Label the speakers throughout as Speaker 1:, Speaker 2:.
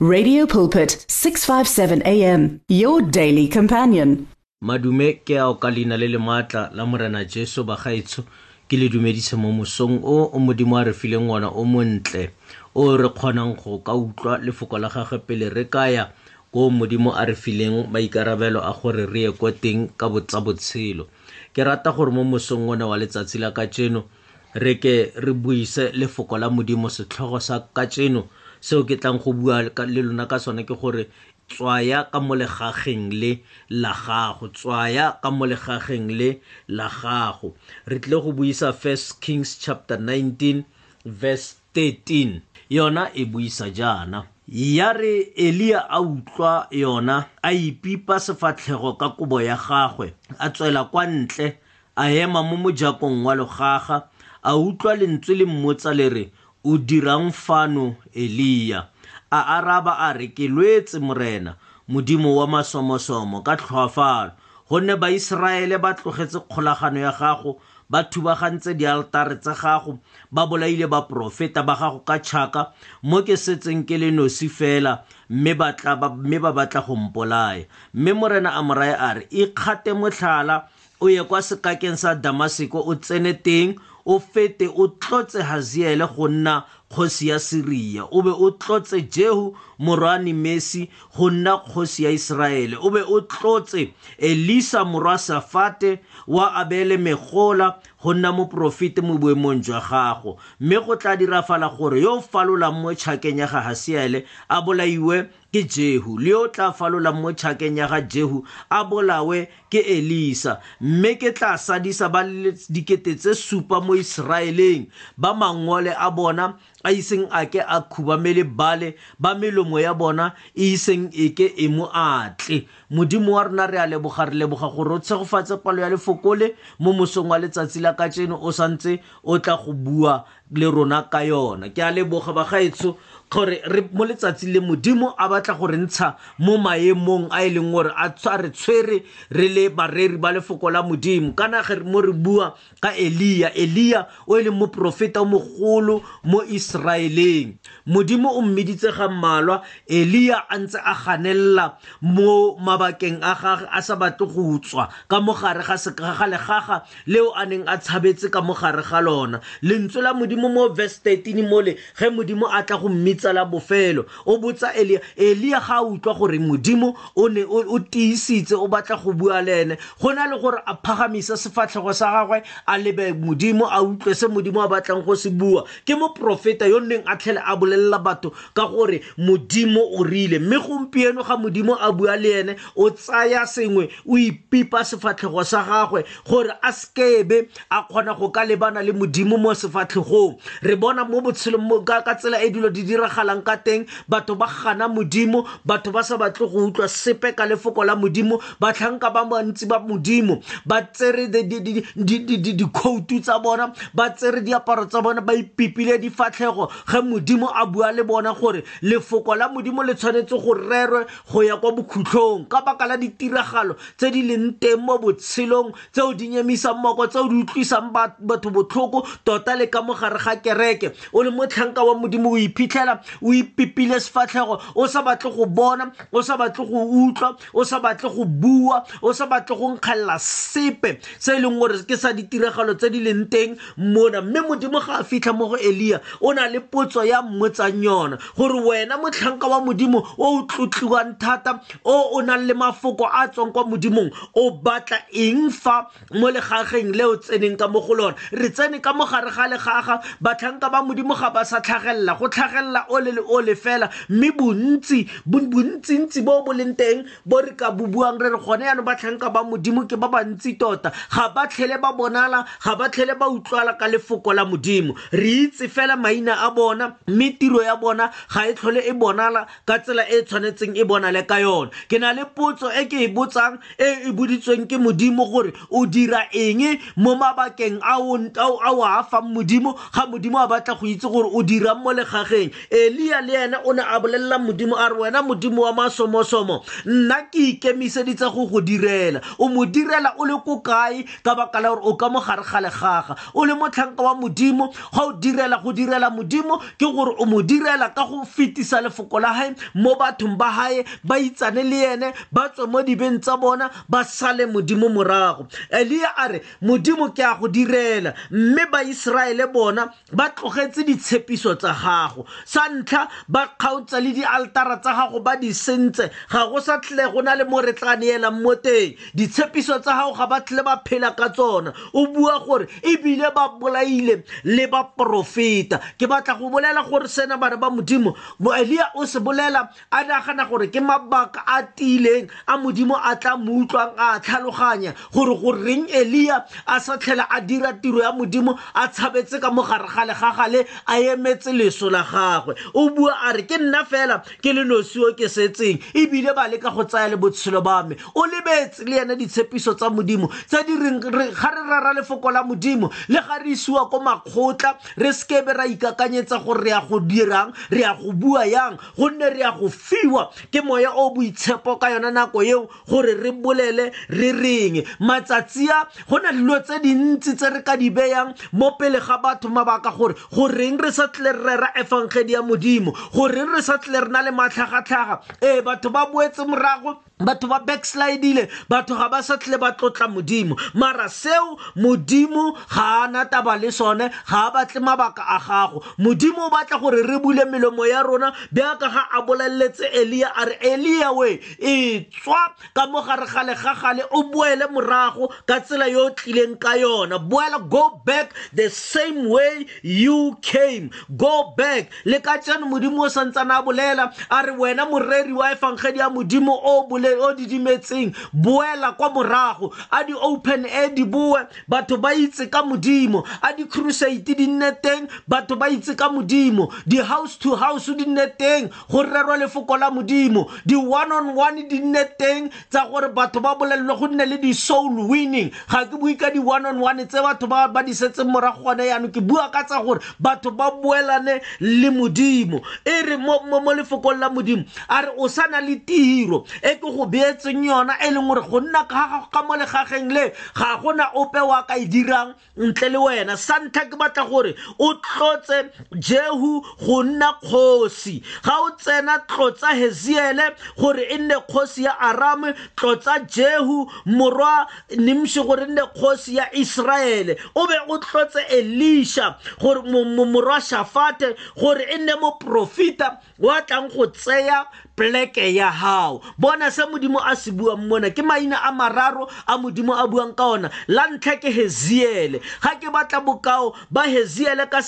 Speaker 1: Radio Pulpit 657 AM your daily companion.
Speaker 2: madume ke ao ka leina le le maatla la morena jesu bagaetsho ke le dumedise mo mosong o o modimo a re fileng ngwana o montle o re kgonang go ka utlwa lefoko la gagwe pele re kaya ko modimo a re fileng maikarabelo a gore re ye ko teng ka tsa botshelo ke rata gore mo mosong ona wa letsatsi la kajeno re ke re buise lefoko la modimo setlhogo sa kajeno seo ke tlang go bua le lona ka sone ke gore tswaya ka mo le la gago tswaya ka mo legageng le la gago. Re tlile go buisa first kings chapter 19 verse 13 yona e buisa jaana. Ya re elia a utlwa yona a ipipa sefatlhego ka kobo ya gagwe a tswela kwa ntle a ema mo mojakong wa logaga a utlwa lentswe le mmotsa le re o dirang fano elia a araba a re ke lwetse morena modimo wa masomosomo ka tlhoafalo. Gonne baiseraele ba tlogetse kgolagano ya gago ba thubagantse dialtare tsa gago ba bolaile baporofeta ba gago ka tšhaka mo ke setseng ke le nosi fela mme ba batla go mpolaya. Mme morena a moraya a re ikgate motlhala o ye kwa sekakeng sa damaseko o tsene teng o fete o tlotse haziele go nna kgosi ya siria o be o tlotse jehu morwani mesi go nna kgosi ya iseraele o be o tlotse elisa morwa safate wa abele megola go nna moporofete mo boemong jwa gago. Mme go tla dirafala gore yo o falolang mo tšhakeng ya ga hasiele a bolaiwe ke jehu. Le yo tla falolang mo tšhakeng ya ga jehu a bolawe ke elisa. Mme ke tla sadisa ba dikete tse supa mo iseraeleng. Ba mangole a bona a iseng a ke a khubamele bale ba melomo ya bona e iseng e ke e mo atle. Modimo wa rona re a leboga re leboga gore o tshegofatse palo ya lefokole mo mosong wa letsatsi la kajeno o santse o tla go bua le rona ka yona. Ke a leboga bagaetsho gore re mo letsatsi le modimo a batla gore ntsha mo maemong a e leng gore a re tshwere re le bareri ba lefoko la modimo. Ka nage mo re bua ka elia elia o e leng moporofeta o mogolo mo iseraeleng. Modimo o mmeditse ga mmalwa elia a ntse a ganelela mo mabakeng a gage a sa batle go tswa ka mogare ga sekaga legaga leo a neng a tshabetse ka mogare ga lona. Lentswe la modimo mo verse 13 mole ge modimo a tla go mmedisa bitsa la bofelo. O botsa elia elia ga utlwa gore modimo o ne o tiisitse o batla go bua le ene. Go na le gore a phagamisa sefatlhego sa gagwe a lebe modimo a utlwe se modimo a batlang go se bua. Ke moporofeta yo neng a tlhele a bolelela batho ka gore modimo o rile. Mme gompieno ga modimo a bua le ene o tsaya sengwe o ipipa sefatlhego sa gagwe gore a sekebe a kgona go ka lebana le modimo mo sefatlhegong. Re bona mo botshelong ka tsela e dilo di dira diragalang ka teng batho ba gana modimo batho ba sa batle go utlwa sepe ka lefoko la modimo batlhanka ba bantsi ba modimo ba tsere dikhoutu tsa bona ba tsere diaparo tsa bona ba ipipile difatlhego ge modimo a bua le bona gore lefoko la modimo le tshwanetse go rerwe go ya kwa bokhutlhong ka baka la ditiragalo tse di leng teng mo botshelong tseo di nyemisang moko tseo di utlwisang batho botlhoko tota le ka mogare ga kereke. O le motlhanka wa modimo o iphitlhela o ipipile sefatlhego o sa batle go bona o sa batle go utlwa o sa batle go bua o sa batle go nkgalela sepe se e leng gore ke sa ditiragalo tse di leng teng mona. Mme modimo ga a fitlha mo go elia o na le potso ya mmotsang yona gore wena motlhanka wa modimo o o tlotliwang thata o o nang le mafoko a tswang kwa modimong o batla eng fa mo legageng le o tseneng ka mo go lona? Re tsene ka mogare ga legaga batlhanka ba modimo ga ba sa tlhagelela go tlhagelela o le le o le fela mme bontsi bontsintsi bo bo leng teng bo re ka bobuang re re gone yaanong batlhanka ba modimo ke ba bantsi tota. Ga ba tlhele ba bonala ga ba tlhele ba utlwala ka lefoko la modimo. Re itse fela maina a bona mme tiro ya bona ga e tlhole e bonala ka tsela e e tshwanetseng e bonale ka yone. Ke na le potso e ke e botsang e e boditsweng ke modimo gore o dira eng mo mabakeng a o a fang modimo ga modimo a batla go itse gore o dirang mo legageng elia le ene o ne a bolelela modimo a re wena modimo wa masomosomo nna ke ikemiseditse go go direla. O mo direla o le ko kae? Ka baka la gore o ka mo gare ga legaga. O le motlhanka wa modimo ga o direla go direla modimo ke gore o mo direla ka go fetisa lefoko la gae mo bathong ba gae ba itsane le ene ba tswe mo dibeng tsa bona ba sale modimo morago. Elia a re modimo ke a go direla. Mme baiseraele bona ba tlogetse ditshepiso tsa gago. Sa ntlha ba kgaotsa le dialtara tsa gago ba di sentse. Ga go sa tlile go na le mo re tla neelang mo teng. Ditshepiso tsa gago ga ba tlile ba phela ka tsona. O bua gore ebile ba bolaile le ba profeta. Ke batla go bolela gore sena bana ba modimo mo elia o se bolela a nagana gore ke mabaka a tiileng a modimo a tla mo utlwang a tlhaloganya gore goreng elia a sa tlhela a dira tiro ya modimo a tshabetse ka mogare ga legagale a emetse leso la gagwe o bua a re ke nna fela ke le nosiwo ke setseng ebile ba leka go tsaya le botshelo ba me. O lebetse le ena ditshepiso tsa modimo tse di ga re rara lefoko la modimo le ga re isiwa ko makgotla re sekebe ra ikakanyetsa gore re ya go dirang re ya go bua yang gonne re ya go fiwa. Ke moya o boitshepo ka yona nako eo gore re bolele re reng. Matsatsi a go na dilo tse dintsi tse re ka di beyang mo pele ga batho mabaka gore goreng re sa tle re rera efangedi ya modimo goreng re sa tle re na le matlhagatlhaga. Ee batho ba boetse morago batho ba backslidile batho ga ba sa tlile ba tlotla modimo. Mara seo modimo ga a na taba le sone ga a batle mabaka a gago. Modimo o batla gore re bule melomo ya rona bjaka ga a boleletse elia a re elia we e tswa ka mo gare ga legagale o boele morago ka tsela yo o tlileng ka yona. Boela go back the same way you came. Go back. Le ka tseno modimo o santsane a bolela a re wena moreri wa efangedi ya modimo o bole o didimetseng boela kwa morago. A di-open air di boe batho ba itse ka modimo. A di-crusade di nne teng batho ba itse ka modimo. Di-house to house di nne teng go rerwa lefoko la modimo. Di-one on one di nne teng tsa gore batho ba bolelelwe go nne le di-soul winning. Ga ke bue ka di-one on one tse batho ba ba di setseng morago gone yaanong ke bua ka tsa gore batho ba boelane le modimo. E re mo lefokong la modimo a re o sa na le tiro. E ke beetseng yona e leng gore go nna ka mo legageng le ga gona ope wa ka e dirang ntle le wena. Sa ntlha ke batla gore o tlotse jehu go nna kgosi. Ga o tsena tlotsa heziele gore e nne kgosi ya arame tlotsa jehu morwa nimshi gore e nne kgosi ya iseraele o be o tlotse elisha gore morwa shafate gore e nne moprofita wa tlang go tseya pleke ya hao. Bona se modimo a se buang mona ke maina a mararo a modimo a buang ka ona. La ntlha ke heziele. Ga ke batla bokao ba heziele ka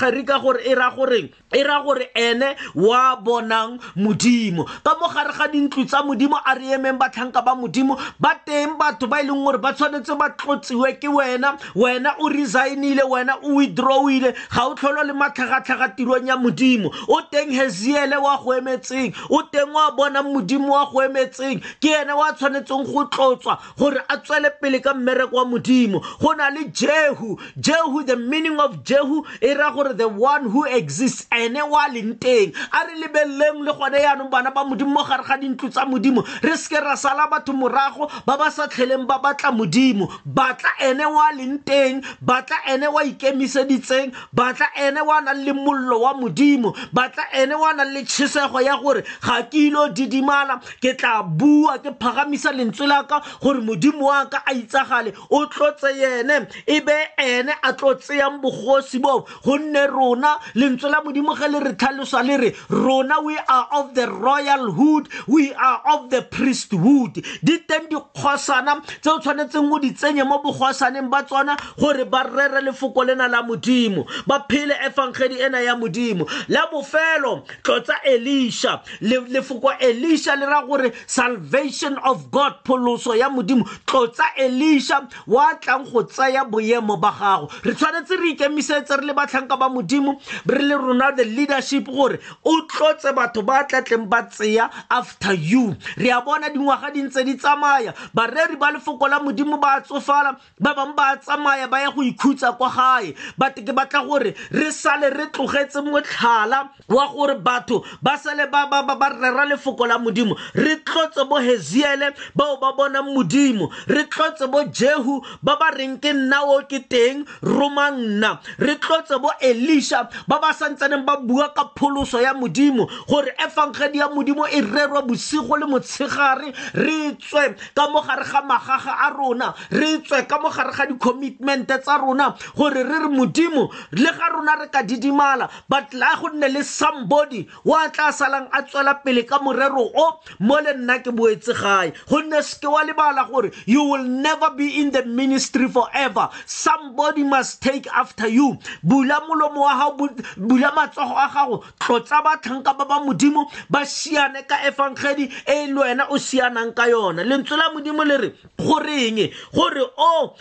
Speaker 2: gari ka gore e ra goreng? E ra gore ene wa bonang modimo. Ka mo gare ga dintlo tsa modimo a re emeng batlhanka ba modimo ba teng batho ba e leng gore ba tshwanetse ba tlotsiwe ke wena. Wena o resignile wena o withdrawile. Ga o tlholo le matlhagatlhaga tirong ya modimo. O teng heziele wa go emetseng o teng wa bona modimo wa go emetseng. Ke ene wa tshwanetseng go tlotswa gore a tswele pele ka mmereko wa modimo. Go na le jehu. Jehu the meaning of jehu e ra gore the one who exists ene wa leng teng. A re lebeleleng le gone yaanong bana ba modimo mo gare ga dintlo tsa modimo. Re seke ra sala batho morago ba ba sa tlheleng ba batla modimo. Batla ene wa leng teng batla ene wa ikemiseditseng batla ene wa nang le mollo wa modimo batla ene wa nang le tšhisego ya gore ga ke ilo didimala ke tla bua ke phagamisa lentswe la gore modimo wa ka a itsagale o tlotse yene e be ene a tlo bogosi boo. Gonne rona lentswe la modimo ge le re tlhaloswa le re rona we are of the royal hood we are of the priesthood. Di teng dikgosana tse o tshwanetseng o di tsenye mo bogosaneng ba tsona gore ba rere lefoko lena la modimo ba phele efangedi ena ya modimo. La bofelo tlotsa elia elisha. Lefoko elisha le ra gore salvation of god pholoso ya modimo tlotsa elisha wa tlang go tsaya boemo ba gago. Re tshwanetse re ikemisetse re le batlhanka ba modimo re le rona the leadership gore o tlotse batho ba tlatleng ba tseya after you. Re a bona dingwaga di ntse di tsamaya. Bareri ba lefoko la modimo ba tsofala ba bangwe ba tsamaya ba ya go ikhutsa kwa gae. Bate ke batla gore re sale re tlogetse motlhala wa gore batho ba sale ba rera lefoko la modimo. Re tlotse bo heziele bao ba bonang modimo. Re tlotse bo jehu ba ba reng ke nna o ke teng roma nna. Re tlotse bo elisha ba ba santsaneng ba bua ka pholoso ya modimo gore efangedi ya modimo e rerwa bosigo le motshegare. Re tswe ka mogare ga magaga a rona. Re tswe ka mogare ga di-commitmente tsa rona gore re re modimo le ga rona re ka didimala but la go nne le somebody wa tla salang a tswela pele ka morero o mo le nna ke boetse gae. Gonne seke wa lebala gore you will never be in the ministry forever. Somebody must take after you. Bula molomo wa gago bula matsogo a gago tlotsa batlhanka ba ba modimo ba siane ka efangedi e le wena o sianang ka yona. Lentswe la modimo le re goreng gore oh,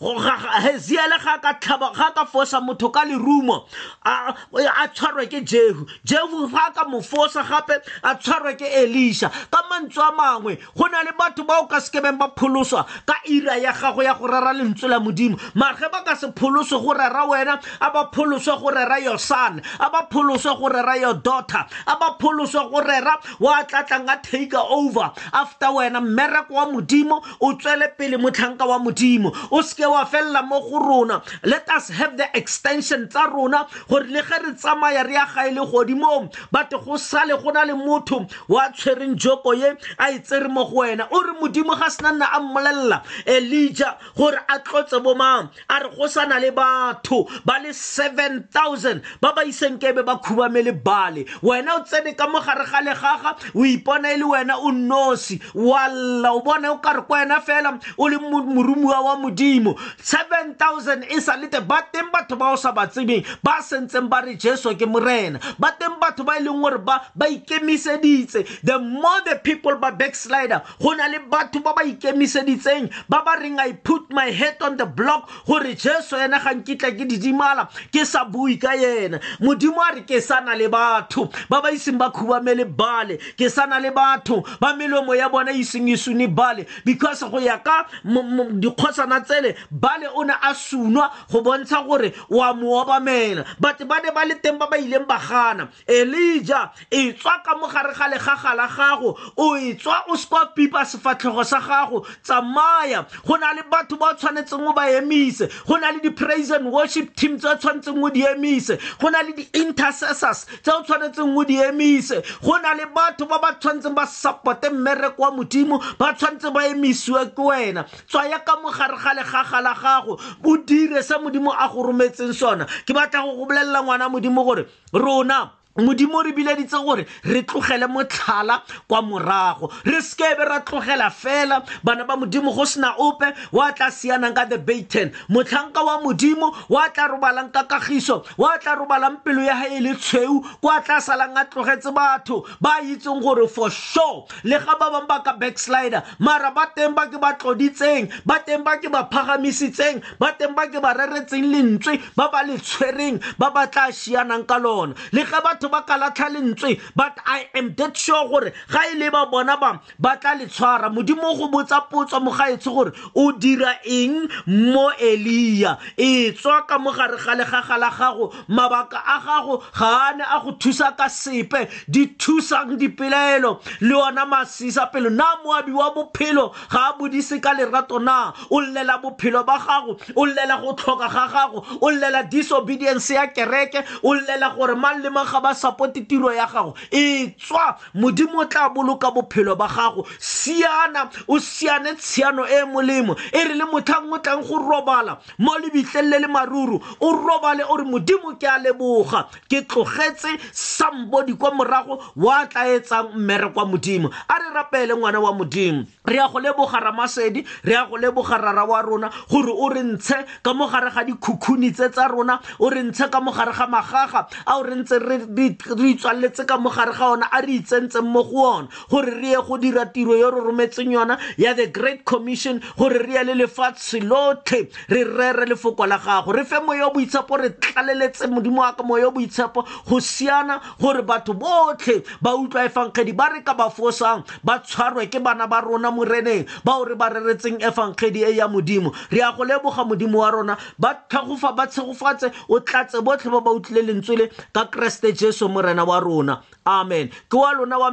Speaker 2: o heziele ga ka fosa motho ka lerumo a tshwarwe ke jehu. Jehu ka mo fosa gape a tshwarwe ke elisha. Ka mantswe a mangwe go na le batho ba o ka sekebeng ba pholoswa ka ira ya gago ya go rera lentswe la modimo. Mare ba ka se pholoswe go rera wena a ba pholoswe go rera your son a ba pholoswe go rera your daughter a ba pholoswe go rera wa tlatlang a take over after wena. Mmereko wa modimo o tswele pele motlhanka wa modimo. O seke wa felela mo go rona. Let us have the extension tsa rona gore le ge re tsamaya re ya gae le godimong bate go sale go na le motho wa tshwereng joko ye a e tsere mo go wena o re modimo ga sena nna a mmolelela elija gore a tlotse bomang a re go sana le batho ba le 7000 ba ba isenkebe ba khubamele bale wena o tsene ka mogare ga legaga o ipona e le wena o nosi walla o bona o kare kwa wena fela o le morumuwa wa modimo 7000 e sa lete ba teng batho ba o sa ba tsebeng ba sentseng ba re jesu ke morena ba teng batho ba e leng gore ba ikemiseditse. The more the people ba backslider go na le batho ba ba ikemiseditseng ba ba reng i put my head on the block gore jesu ena ga nkitla ke didimala ke sa bui ka yena. Modimo a re ke sana le batho. Ba ba iseng ba khubamele bale ke sana le batho. Ba melomo ya bona iseng e bale. Because go ya ka dikgotsana tsele bale o ne a sunwa go bontsha gore wa mo obamela. But ba ne ba le teng ba ba ileng ba gana. Elija e tswa ka mogare ga legaga la gago o e tswa o sekwa pipa sefatlhego sa gago tsamaya. Go na le batho ba o tshwanetseng o ba emise go na le di-praise and worship team tse o tshwanetseng o di emise go na le di-intercessors tse o tshwanetseng o di emise go na le batho ba ba tshwanetseng ba supporte mmereko wa modimo ba tshwanetse ba emisiwe ke wena. Tswaya ka mogare ga legaga la gago o dire se modimo a go rometseng sona. Ke batla go go bolelela ngwana modimo gore rona modimo re bileditse gore re tlogele motlhala kwa morago. Re sekebe ra tlogela fela. Bana ba modimo go sena ope wa tla sianang ka the baten motlhanka wa modimo wa tla robalang ka kagiso wa tla robalang pelo ya ga e le tshweu kwa tla salang a tlogetse batho ba itseng gore for sure. Le ga ba bangwe ba ka backslider mara ba teng ba ke ba tloditseng ba teng ba ke ba phagamisitseng ba teng ba ke ba reretseng lentswe ba ba le tshwereng ba ba tla sianang ka lona. Le ge batho batho ba ka latlha lentswe but i am dead sure gore ga e le ba bona ba ba tla le tshwara. Modimo go botsa potso mo gaetsho gore o dira eng mo elia e tswa ka mogare ga legaga la gago mabaka a gago ga a ne a go thusa ka sepe di thusang dipelaelo le ona masisa pelo. Na moabi wa bophelo ga a bodise ka lerato na? O llela bophelo ba gago o llela go tlhoka ga gago o llela disobedience ya kereke o llela gore mang le mang ga ba support tiro ya gago. E tswa modimo o tla boloka bophelo ba gago. Siana o siane tshiano e molemo. E re le motlhang o tlang go robala. Mo lebitleng le le maruru o robale o re modimo ke a leboga. Ke tlogetse sambodi kwa morago wa tla etsang mmere kwa modimo. A re rapele ngwana wa modimo. Re ya go leboga ramasedi re ya go leboga rara wa rona gore o re ntshe ka mogare ga dikhukhuni tse tsa rona o re ntshe ka mogare ga magaga a o re ntse re itswaletse ka mogare ga ona a re itsentseng mo go ona gore re ye go dira tiro yo re rometseng yona ya the great commission gore re ye le lefatshe lotlhe re rere lefoko la gago. Re fe moyo boitshepo re tlaleletse modimo wa ka moyo boitshepo go siana gore batho botlhe ba utlwa efangedi ba re ka ba fosang ba tshwarwe ke bana ba rona moreneng bao re ba reretseng efangedi e ya modimo. Re ya go leboga modimo wa rona ba tlhagofa ba tshegofatse o tlatse botlhe ba ba utlwile lentswe le ka kreste jesu morena wa rona amen ke wa lona wa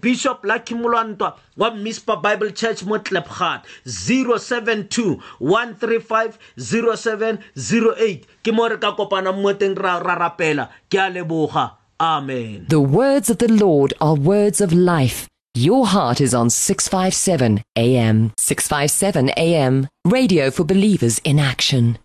Speaker 2: bishop lucky Moloantoa wa mispa bible church mo tlepgat 072 135 0708 ke mo re ka kopanang mo teng ra rapela ke a leboga amen
Speaker 3: The words of the Lord are words of life. Your heart is on 657 AM. 657 AM. Radio for believers in action.